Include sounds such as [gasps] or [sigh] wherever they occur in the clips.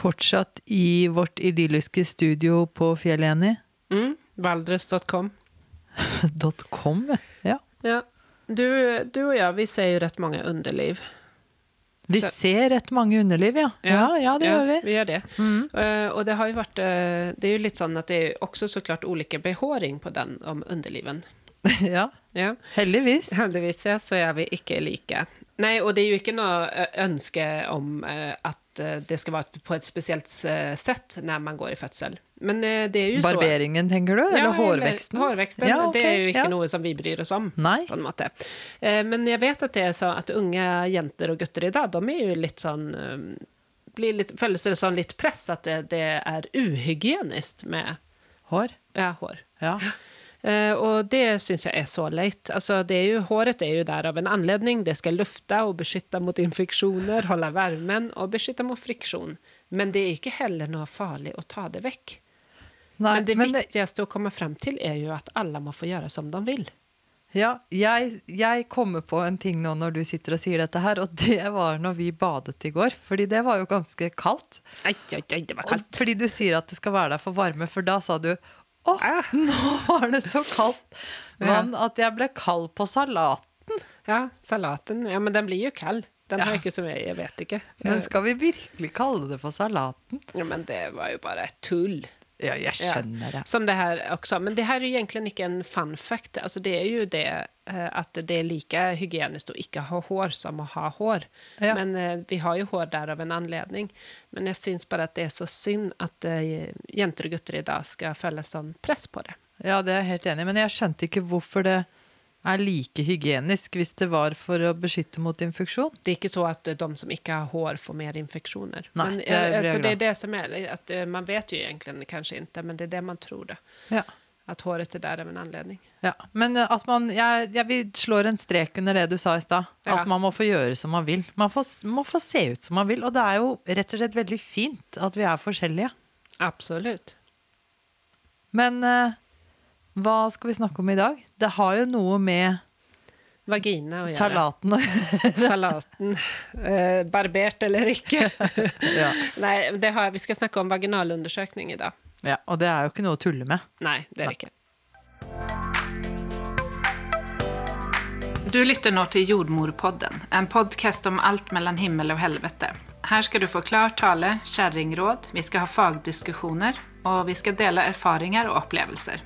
Fortsatt i vårt idylliske studio på Fjelleni. Mm, Valdres.com. .com, [laughs] ja. Ja. Du, du og jeg, vi ser jo rett mange underliv. Vi Så- ser rett mange underliv, ja. Ja, ja det gjør vi. Vi gjør det. Eh, og det har jo vært uh, Det er jo litt sånn at det er også så klart ulike behåring på den om underliven. [laughs] ja. Ja. Heldigvis. Heldigvis ja, så er vi ikke like. Nei, og det er jo ikke noe ønske om at det skal være på et spesielt sett når man går i fødsel. Men det er jo så Barberingen, tenker du? Eller Ja, hårveksten? hårveksten. Ja, okay. Det er jo ikke ja. noe som vi bryr oss om. Nei. på en måte. Eh, Men jeg vet at det er så at unge jenter og gutter i dag, de er jo litt sånn blir litt, Føles det sånn litt press at det, det er uhygienisk med Hår? ja, hår. Ja. [gasps] Eh, og det syns jeg er så leit. Altså, det er jo, håret er jo der av en anledning. Det skal lufte og beskytte mot infeksjoner, holde varmen og beskytte mot friksjon. Men det er ikke heller noe farlig å ta det vekk. Nei, men det men det- viktigste å komme frem til er jo at alle må få gjøre som de vil. Ja, jeg, jeg kommer på en ting nå når du sitter og sier dette her, og det var når vi badet i går. Fordi det var jo ganske kaldt. Ai, ai, det var Og kaldt. fordi du sier at det skal være der for varme, for da sa du å, oh, nå var det så kaldt vann at jeg ble kald på salaten. Ja, salaten. Ja, men den blir jo kald. Den har Ja. jeg ikke så mye, jeg vet ikke. Men skal vi virkelig kalle det for salaten? Ja, men det var jo bare tull. Ja, jeg Ja. skjønner det. Som det her også. Men det er jo egentlig ikke en fun fact. Altså, det er jo det eh, at det er like hygienisk å ikke ha hår som å ha hår. Ja. Men eh, vi har jo hår der av en anledning. Men jeg syns bare at det er så synd at eh, jenter og gutter i dag skal føle sånn press på det. Ja, det er jeg helt enig i, men jeg skjønte ikke hvorfor det er like hygienisk hvis det var for å beskytte mot infeksjon. Det er ikke så at eh, de som ikke har hår, får mer infeksjoner. Nei, men, det er- altså, det er det som er at eh, Man vet jo egentlig kanskje ikke, men det er det man tror. det. Ja. At håret er der av en anledning. Ja, men eh, at man, jeg, jeg, vi slår en strek under det du sa i stad. Ja. At man må få gjøre som man vil. Man får, må få se ut som man vil. Og det er jo rett og slett veldig fint at vi er forskjellige. Absolutt. Men eh, hva skal vi snakke om i dag? Det har jo noe med Vagina å gjøre. salaten å gjøre. [laughs] Salaten. Eh, barbert eller ikke. [laughs] Ja. Nei, det har, vi skal snakke om vaginalundersøkning i dag. ja, og det er jo ikke noe å tulle med. Nei, det er det ikke. Du lytter nå til Jordmorpodden, en podkast om alt mellom himmel og helvete. Her skal du få klar tale, kjerringråd, vi skal ha fagdiskusjoner, og vi skal dele erfaringer og opplevelser.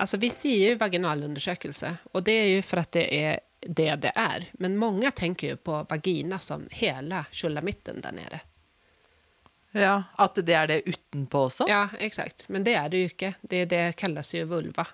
Alltså, vi sier jo vaginalundersøkelse, og det er jo for at det er det det er. Men mange tenker jo på vagina som hele skjulamitten der nede. Ja, At det er det utenpå også? Ja, eksakt. Men det er det jo ikke. Det, det kalles jo vulva.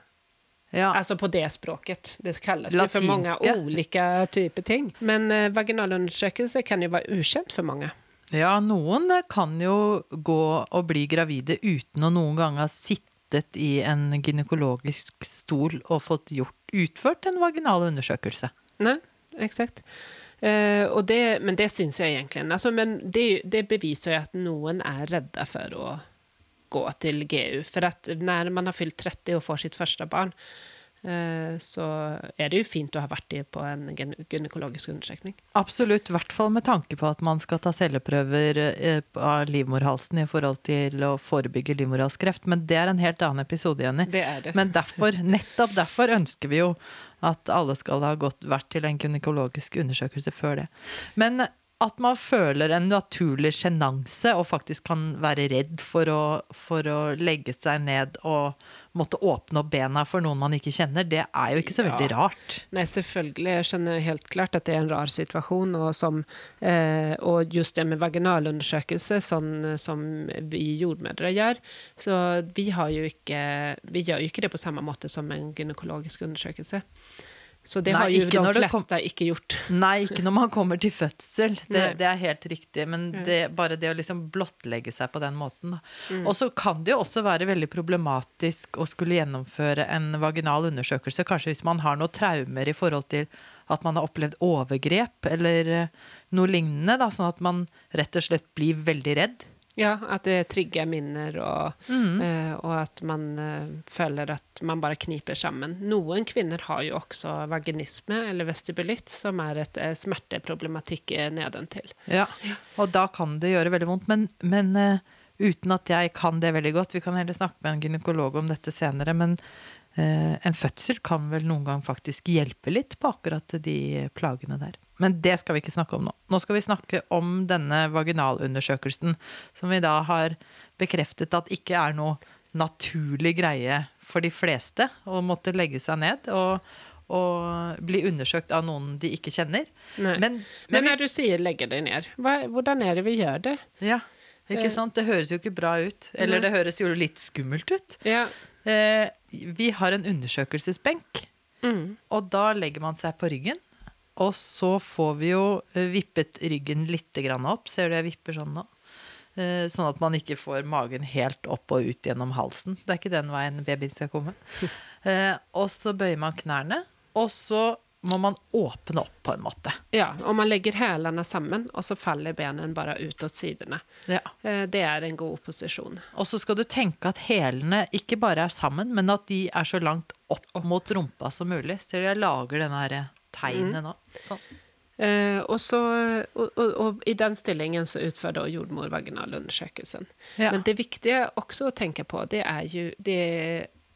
Ja. Altså på det språket. Det kalles Latinske. jo for mange ulike typer ting. Men eh, vaginalundersøkelse kan jo være ukjent for mange. Ja, noen kan jo gå og bli gravide uten å noen gang ha sittet i en gynekologisk stol og fått gjort, utført en vaginal undersøkelse. Nei, eksakt. Eh, men det syns jeg egentlig. Altså, men det, det beviser jo at noen er redde for å gå til GU. For at når man har fylt 30 og får sitt første barn så er det jo fint å ha vært i på en gynekologisk undersøkning. Absolutt, i hvert fall med tanke på at man skal ta celleprøver eh, av livmorhalsen i forhold til å forebygge livmorhalskreft. Men det er en helt annen episode, Jenny. Det er det. Men derfor, nettopp derfor ønsker vi jo at alle skal ha gått, vært til en gynekologisk undersøkelse før det. Men at man føler en naturlig sjenanse og faktisk kan være redd for å, for å legge seg ned og måtte åpne opp bena for noen man ikke kjenner, det er jo ikke så veldig Ja. rart. Nei, selvfølgelig. Jeg skjønner helt klart at det er en rar situasjon. Og, som, eh, og just det med vaginalundersøkelse, sånn som vi jordmødre gjør, så vi, har jo ikke, vi gjør jo ikke det på samme måte som en gynekologisk undersøkelse. Så det Nei, har jo de fleste kom- ikke gjort. Nei, ikke når man kommer til fødsel. Det, det er helt riktig. Men det, bare det å liksom blottlegge seg på den måten. Mm. Og så kan det jo også være veldig problematisk å skulle gjennomføre en vaginal undersøkelse. Kanskje hvis man har noen traumer i forhold til at man har opplevd overgrep eller eh, noe lignende. Da, sånn at man rett og slett blir veldig redd. Ja, at det trigger minner, og, Mm. uh, og at man uh, føler at man bare kniper sammen. Noen kvinner har jo også vaginisme, eller vestibulitt, som er et uh, smerteproblematikk nedentil. Ja, og da kan det gjøre veldig vondt. Men, men uten at jeg kan det veldig godt, vi kan heller snakke med en gynekolog om dette senere, men en fødsel kan vel noen gang faktisk hjelpe litt på akkurat de plagene der. Men det skal vi ikke snakke om nå. Nå skal vi snakke om denne vaginalundersøkelsen, som vi da har bekreftet at ikke er noe naturlig greie for de fleste å måtte legge seg ned og, og bli undersøkt av noen de ikke kjenner. Men, Men, Men vi- når du sier 'legge deg ned', hva, hvordan er det vi gjør det? Ja, ikke sant? Det høres jo ikke bra ut. Eller Nei. det høres jo litt skummelt ut. Ja. Eh, vi har en undersøkelsesbenk, Mm. og da legger man seg på ryggen. Og så får vi jo eh, vippet ryggen litt opp. Ser du jeg vipper sånn nå? Eh, sånn at man ikke får magen helt opp og ut gjennom halsen. Det er ikke den veien babyen skal komme. [laughs] Eh, og så bøyer man knærne, og så må man åpne opp på en måte. ja, og man legger hælene sammen, og så faller benen bare ut åt sidene. Ja. Det er en god posisjon. Og så skal du tenke at hælene ikke bare er sammen, men at de er så langt opp mot rumpa som mulig. Så jeg lager denne her tegnet nå? Sånn. Eh, og, så, og, og, og i den stillingen så utfører da jordmor vaginalundersøkelsen. Ja. Men det viktige også å tenke på, det er jo Det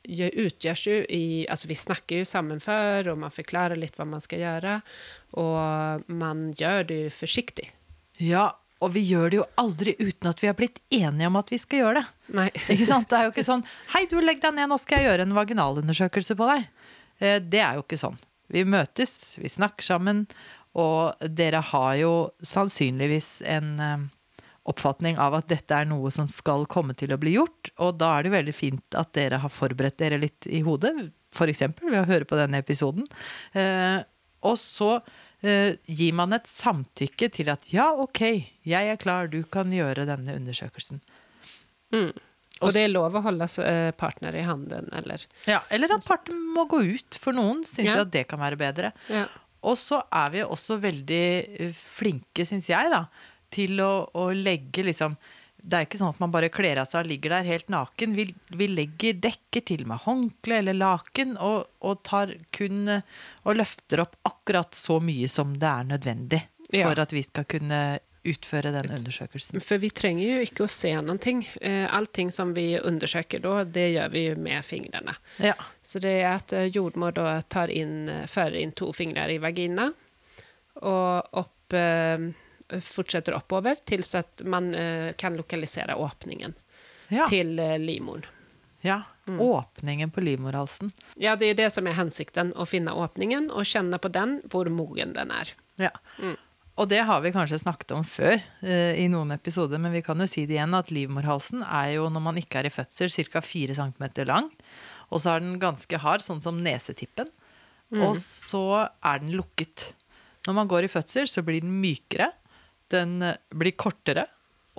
ju- utgjørs jo i Altså, vi snakker jo sammen før, og man forklarer litt hva man skal gjøre, og man gjør det jo forsiktig. Ja, og vi gjør det jo aldri uten at vi har blitt enige om at vi skal gjøre det. Nei. Ikke sant? Det er jo ikke sånn Hei, du, legg deg ned, nå skal jeg gjøre en vaginalundersøkelse på deg. Eh, Det er jo ikke sånn. Vi møtes, vi snakker sammen, og dere har jo sannsynligvis en eh, oppfatning av at dette er noe som skal komme til å bli gjort, og da er det veldig fint at dere har forberedt dere litt i hodet, f.eks. ved å høre på denne episoden. Eh, og så eh, gir man et samtykke til at ja, ok, jeg er klar, du kan gjøre denne undersøkelsen. Mm. Og det er lov å holde eh, partner i handen, eller Ja, eller at parten må gå ut. For noen syns Ja. at det kan være bedre. Ja. Og så er vi også veldig eh, flinke, syns jeg, da, til å, å legge liksom Det er ikke sånn at man bare kler av seg og ligger der helt naken. Vi, vi legger dekker til med håndkle eller laken og, og tar kun eh, Og løfter opp akkurat så mye som det er nødvendig Ja. for at vi skal kunne utføre den undersøkelsen. For vi trenger jo ikke å se noen ting. Allting som vi undersøker da, det gjør vi med fingrene. Ja. Så det er at eh, jordmor da tar inn, eh, fører inn to fingre i vagina, og opp, eh, fortsetter oppover til at man eh, kan lokalisere åpningen Ja. til eh, livmoren. ja. Åpningen på livmorhalsen. Ja, det er det som er hensikten, å finne åpningen og kjenne på den hvor mogen den er. Ja. Og det har vi kanskje snakket om før uh, i noen episoder, men vi kan jo si det igjen at livmorhalsen er jo når man ikke er i fødsel ca. 4 cm lang. Og så er den ganske hard, sånn som nesetippen. Og så er den lukket. Når man går i fødsel, så blir den mykere, den eh, blir kortere,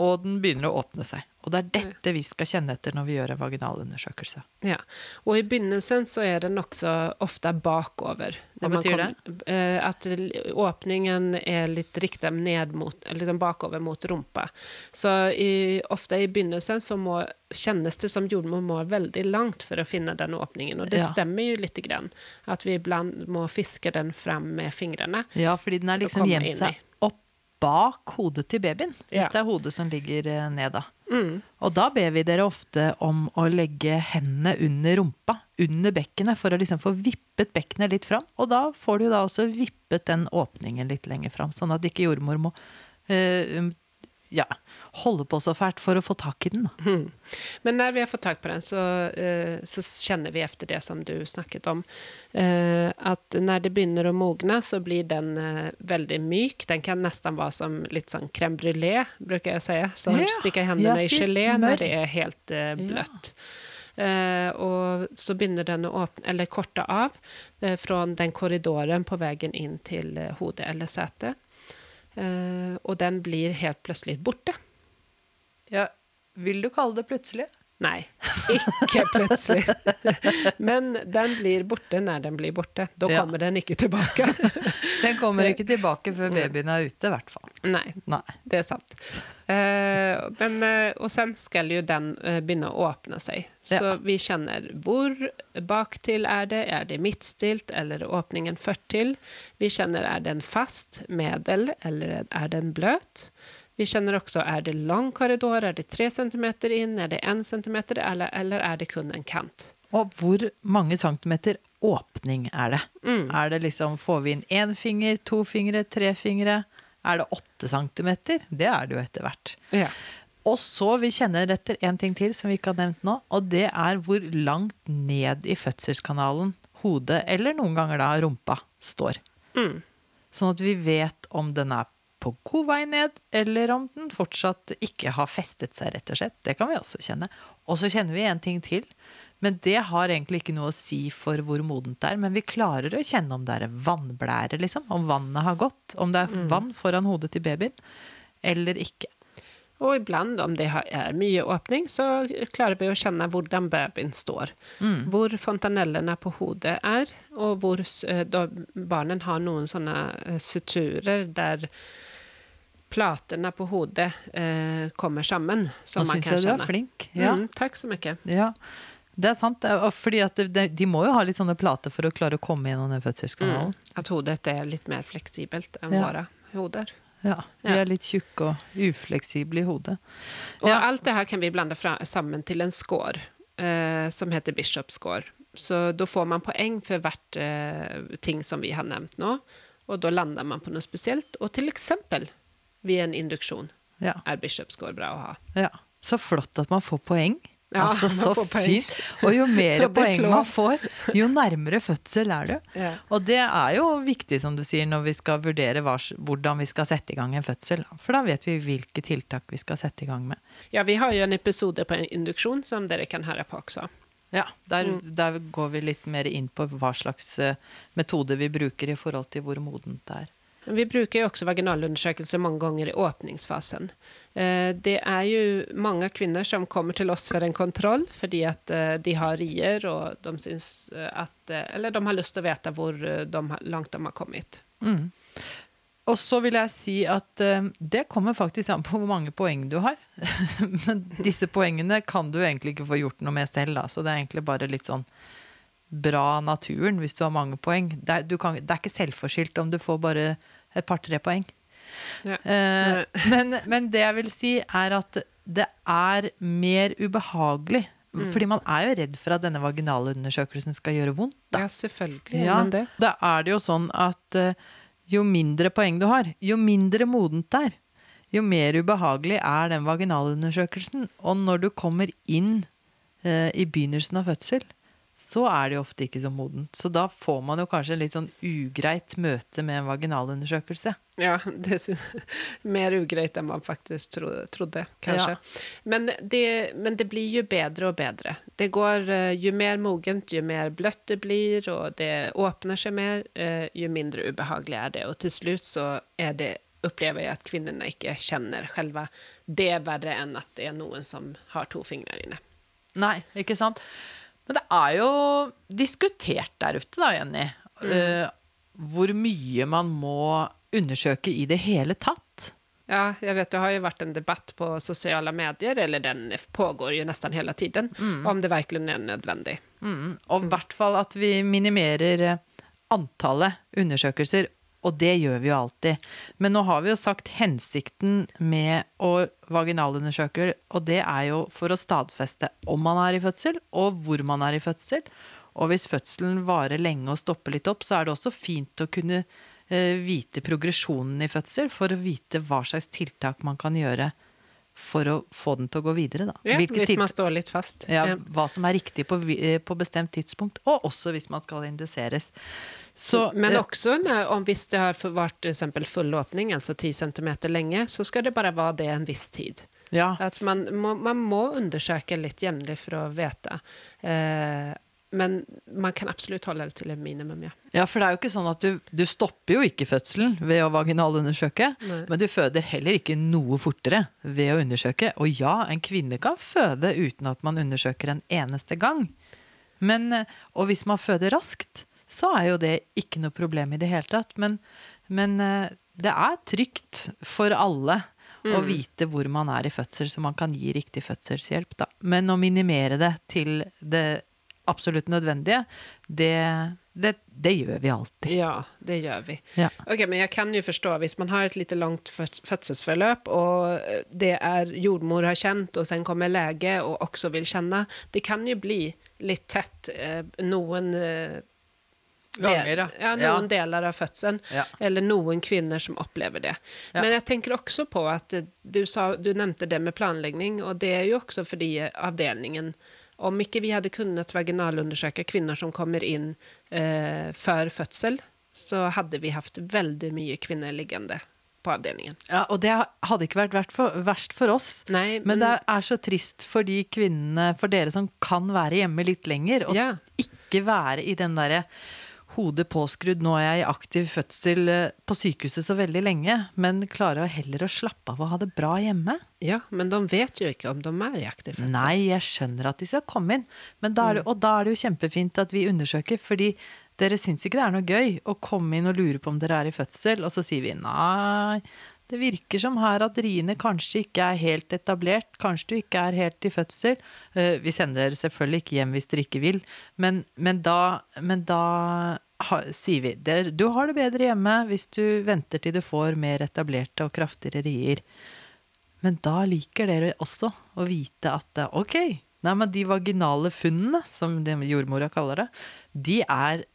og den begynner å åpne seg. Og det er dette vi skal kjenne etter når vi gjør en vaginalundersøkelse. Ja. Og i begynnelsen så er den også ofte bakover. Hva betyr kom- eh, At åpningen er litt riktet ned mot, eller liksom bakover mot rumpa. Så i, ofte i begynnelsen så må, kjennes det som jordmor må veldig langt for å finne den åpningen. Og det Ja. stemmer jo lite grann. At vi iblant må fiske den fram med fingrene. Ja, fordi den er liksom gjemt seg opp bak hodet til babyen. Hvis Ja. det er hodet som ligger eh, ned, da. Mm. Og da ber vi dere ofte om å legge hendene under rumpa, under bekkenet, for å liksom få vippet bekkenet litt fram. Og da får du da også vippet den åpningen litt lenger fram, sånn at ikke jordmor må um, ja, holde på så fælt for å få tak i den. Mm. Men når vi har fått tak på den, så, eh, så kjenner vi etter det som du snakket om. Eh, at når det begynner å mogne, så blir den eh, veldig myk. Den kan nesten være som litt sånn crème brulé, bruker jeg å si. Så Ja, stikker hendene ja, i gelé når det er helt bløtt. Uh, og så begynner den å åpne, eller korte av uh, fra den korridoren på veien inn til uh, hodet eller setet. Eh, og den blir helt plutselig borte. Ja, vil du kalle det plutselig? Nei, [laughs] ikke plutselig. Men den blir borte når den blir borte. Da Ja. kommer den ikke tilbake. [laughs] Den kommer ikke tilbake før babyen er ute, i hvert fall. Nei, Nei. det er sant. Eh, men, eh, og sen skal jo den eh, begynne å åpne seg. Så Ja. vi kjenner hvor baktil er det, er det midtstilt, eller åpningen åpningen førtil? Vi kjenner er den fast, medel, eller er den bløt? Vi kjenner også er det lang korridor, er det tre centimeter inn, er det en centimeter, eller, eller er det kun en kant? Og hvor mange centimeter åpning er det? Mm. Er det liksom, Får vi inn én finger, to fingre, tre fingre? Er det åtte centimeter? Det er det jo etter hvert. Ja. Og så vi kjenner etter en ting til som vi ikke har nevnt nå, og det er hvor langt ned i fødselskanalen hodet, eller noen ganger da rumpa, står. Mm. Sånn at vi vet om den er på god vei ned, eller om den fortsatt ikke har festet seg, rett og slett. Det kan vi også kjenne. Og så kjenner vi en ting til. Men det har egentlig ikke noe å si for hvor modent det er. Men vi klarer å kjenne om det er vannblære, liksom. Om vannet har gått. Om det er vann foran hodet til babyen, eller ikke. Og iblant, om det er mye åpning, så klarer vi å kjenne hvordan babyen står. Hvor fontanellene på hodet er, og hvor barna barnen har noen sånne eh, suturer der platene på hodet eh, kommer sammen. Som Nå syns jeg du er flink. Ja. Mm, takk så mye. ja. Det er sant. Fordi det, de må jo ha litt sånne plater for å klare å komme gjennom den fødselskanalen. Mm. At hodet er litt mer fleksibelt enn Ja. våre hoder. Ja. Vi er litt tjukke og ufleksible i hodet. Og alt det her kan vi blande fra, sammen til en score, eh, som heter Bishop score. Så da får man poeng for hvert eh, ting som vi har nevnt nå, og da lander man på noe spesielt. Og til eksempel ved en induksjon Ja. er Bishop score bra å ha. Ja, så flott at man får poeng. Ja, altså, så fint. Og jo mer [laughs] poeng man får, jo nærmere fødsel er du. Ja. Og det er jo viktig, som du sier, når vi skal vurdere hvordan vi skal sette i gang en fødsel. For da vet vi hvilke tiltak vi skal sette i gang med. Ja, vi har jo en episode på en induksjon som dere kan høre på også. Ja, der, Mm. der går vi litt mer inn på hva slags eh, metode vi bruker i forhold til hvor modent det er. Vi bruker jo også vaginalundersøkelse mange ganger i åpningsfasen. Eh, Det er jo mange kvinner som kommer til oss for en kontroll fordi at eh, de har rier og de syns eh, at Eller de har lyst til å vite hvor de, langt de har kommet. Mm. Og så vil jeg si at det kommer faktisk an på hvor mange poeng du har. [laughs] Men disse poengene kan du egentlig ikke få gjort noe med selv, da. Så det er egentlig bare litt sånn bra naturen hvis du har mange poeng. Det er, du kan, det er ikke selvforskyldt om du får bare et par-tre poeng. Ja. Uh, [laughs] men, men det jeg vil si, er at det er mer ubehagelig. Fordi man er jo redd for at denne vaginalundersøkelsen skal gjøre vondt. Da. Ja, selvfølgelig. Ja, Men det. da er det jo sånn at uh, jo mindre poeng du har, jo mindre modent det er, jo mer ubehagelig er den vaginalundersøkelsen. Og når du kommer inn uh, i begynnelsen av fødsel, så er det jo ofte ikke så modent. Så da får man jo kanskje litt sånn ugreit møte med en vaginalundersøkelse. Ja, det er sy- [laughs] mer ugreit enn man faktisk trodde, kanskje. Men, det, men det blir jo bedre og bedre. Det går, eh, Jo mer mogent, jo mer bløtt det blir, og det åpner seg mer, eh, jo mindre ubehagelig er det. Og til slutt så er det, opplever jeg at kvinnene ikke kjenner selve det er verre enn at det er noen som har to fingre inne. Nei, ikke sant? Men det er jo diskutert der ute, da, Jenny. eh, hvor mye man må undersøke i det hele tatt. Ja, jeg vet det har jo vært en debatt på sosiale medier, eller den pågår jo nesten hele tiden, om det virkelig er nødvendig. Mm. Og i hvert fall at vi minimerer antallet undersøkelser. Og det gjør vi jo alltid. Men nå har vi jo sagt hensikten med å vaginalundersøke, og det er jo for å stadfeste om man er i fødsel, og hvor man er i fødsel. Og hvis fødselen varer lenge og stopper litt opp, så er det også fint å kunne eh, vite progresjonen i fødsel, for å vite hva slags tiltak man kan gjøre for å få den til å gå videre. Da. Ja, Hvilke hvis man står litt fast. ja, Ja. hva som er riktig på, eh, på bestemt tidspunkt, og også hvis man skal induseres. Så, Men eh, også när, om hvis det har vært varit full åpning, altså 10 cm lenge, så skal det bare være det en viss tid. ja, At man, må, man må undersøke litt jevnlig for å vite eh, men man kan absolutt holde det til et minimum, ja. Ja, for det er jo ikke sånn at du, du stopper jo ikke fødselen ved å vaginalundersøke, Nei. men du føder heller ikke noe fortere ved å undersøke. Og ja, en kvinne kan føde uten at man undersøker en eneste gang. Men, eh, og hvis man føder raskt, så er jo det ikke noe problem i det hele tatt. Men, men eh, det er trygt for alle å vite hvor man er i fødsel, så man kan gi riktig fødselshjelp. Da. Men å minimere det til det absolutt nødvendige, det, det, det gjør vi alltid. Ja, det gjør vi. Ja. Ok, men jeg kan jo forstå, hvis man har et litt langt fødselsforløp, og det er jordmor har kjent, og sen kommer lege og også vil kjenne, det kan jo bli litt tett eh, noen eh, Ganger, ja. ja, noen deler av fødselen, Ja. eller noen kvinner som opplever det. Ja. Men jeg tenker også på at du, sa, du nevnte det med planlegging, og det er jo også fordi avdelningen om ikke vi hadde kunnet vaginalundersøke kvinner som kommer inn eh, før fødsel, så hadde vi hatt veldig mye kvinner liggende på avdelingen. Ja, og det hadde ikke vært for, verst for oss. Nei, Men det er så trist for de kvinnene, for dere som kan være hjemme litt lenger, og Ja. ikke være i den derre hodet påskrudd, nå er jeg i aktiv fødsel eh, på sykehuset så veldig lenge, men klarer heller å slappe av og ha det bra hjemme. ja, men de vet jo ikke om de er i aktiv fødsel. Nei, jeg skjønner at de skal komme inn, men da er det, og da er det jo kjempefint at vi undersøker, fordi dere syns ikke det er noe gøy å komme inn og lure på om dere er i fødsel, og så sier vi nei, det virker som her at riene kanskje ikke er helt etablert, kanskje du ikke er helt i fødsel. Eh, Vi sender dere selvfølgelig ikke hjem hvis dere ikke vil, men, men da, men da ha, sier vi "Der- du har det bedre hjemme hvis du venter til du får mer etablerte og kraftigere rier. Men da liker dere også å vite at eh, ok, nei, men de vaginale funnene, som jordmora kaller det, de er,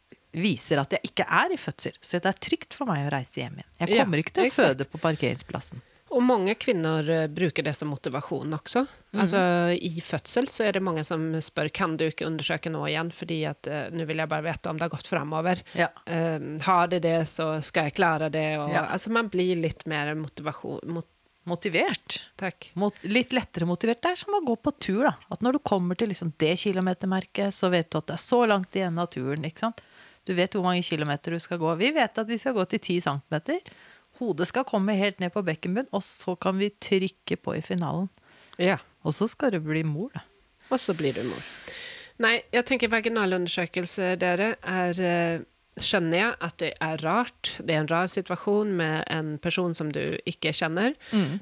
viser at jeg ikke er i fødsel. Så det er trygt for meg å reise hjem igjen. Jeg Ja, kommer ikke til å føde på parkeringsplassen. Og mange kvinner eh, bruker det som motivasjon også. Mm. Altså, I fødsel så er det mange som spør kan du ikke undersøke nå igjen, fordi at eh, nå vil jeg bare vite om det har gått framover. Ja. Eh, har det det, så skal jeg klare det. Og, Ja. Altså, man blir litt mer motivasjon... Mot, Motivert. takk. Mot, litt lettere motivert. Det er som å gå på tur, da. At når du kommer til liksom det kilometermerket, så vet du at det er så langt igjen av turen, ikke sant. Du vet hvor mange kilometer du skal gå. Vi vet at vi skal gå til 10 centimeter. Hodet skal komme helt ned på bekkenbunnen, og så kan vi trykke på i finalen. Ja. Og så skal du bli mor, da. Og så blir du mor. Nei, jeg tenker vaginalundersøkelse, dere, er eh, Skjønner jeg at det er rart. Det er en rar situasjon med en person som du ikke kjenner.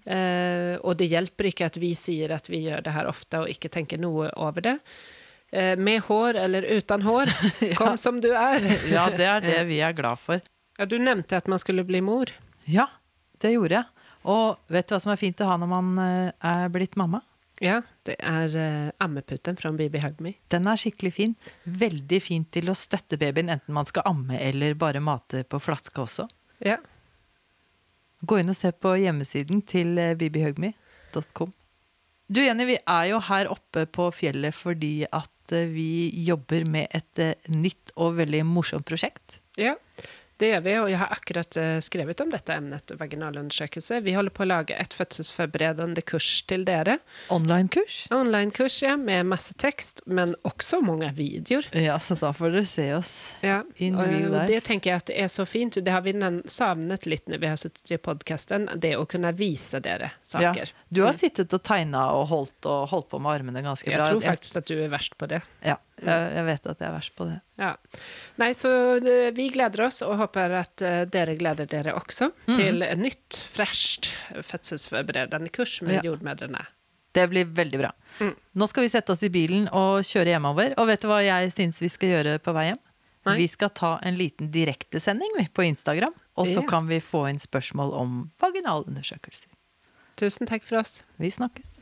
Eh, og det hjelper ikke at vi sier at vi gjør det her ofte og ikke tenker noe over det. Eh, med hår eller uten hår, [laughs] kom som du er. [laughs] Ja, det er det vi er glad for. Ja, du nevnte at man skulle bli mor. Ja, det gjorde jeg. Og vet du hva som er fint å ha når man eh, er blitt mamma? Ja, det er uh, ammeputen fra Bibi Hug Me. Den er skikkelig fin. Veldig fin til å støtte babyen, enten man skal amme eller bare mate på flaske også. Ja. Gå inn og se på hjemmesiden til babyhugme.com. Du Jenny, vi er jo her oppe på fjellet fordi at eh, vi jobber med et eh, nytt og veldig morsomt prosjekt. Ja, det gjør vi, og jeg har akkurat eh, skrevet om dette emnet, vaginalundersøkelse. Vi holder på å lage et fødselsforberedende kurs til dere. Online-kurs. Online-kurs, ja, med masse tekst, men også mange videoer. Ja, så da får dere se oss. Ja, In real life. det tenker jeg at det er så fint. Det har vi savnet litt når vi har sittet i podkasten, det å kunne vise dere Ja. saker. Du har sittet og tegna og holdt, og holdt på med armene ganske bra. Jeg tror faktisk at du er verst på det. Ja, jeg, jeg vet at jeg er verst på det. Ja. Nei, så eh, vi gleder oss og håper at eh, dere gleder dere også mm. til et nytt, fresht fødselsforberedende kurs med Ja. jordmødrene. Det blir veldig bra. Mm. Nå skal vi sette oss i bilen og kjøre hjemover. Og vet du hva jeg syns vi skal gjøre på vei hjem? Nei. Vi skal ta en liten direktesending på Instagram. Og så Ja. kan vi få inn spørsmål om vaginalundersøkelser. Tusen takk for oss. Vi snakkes.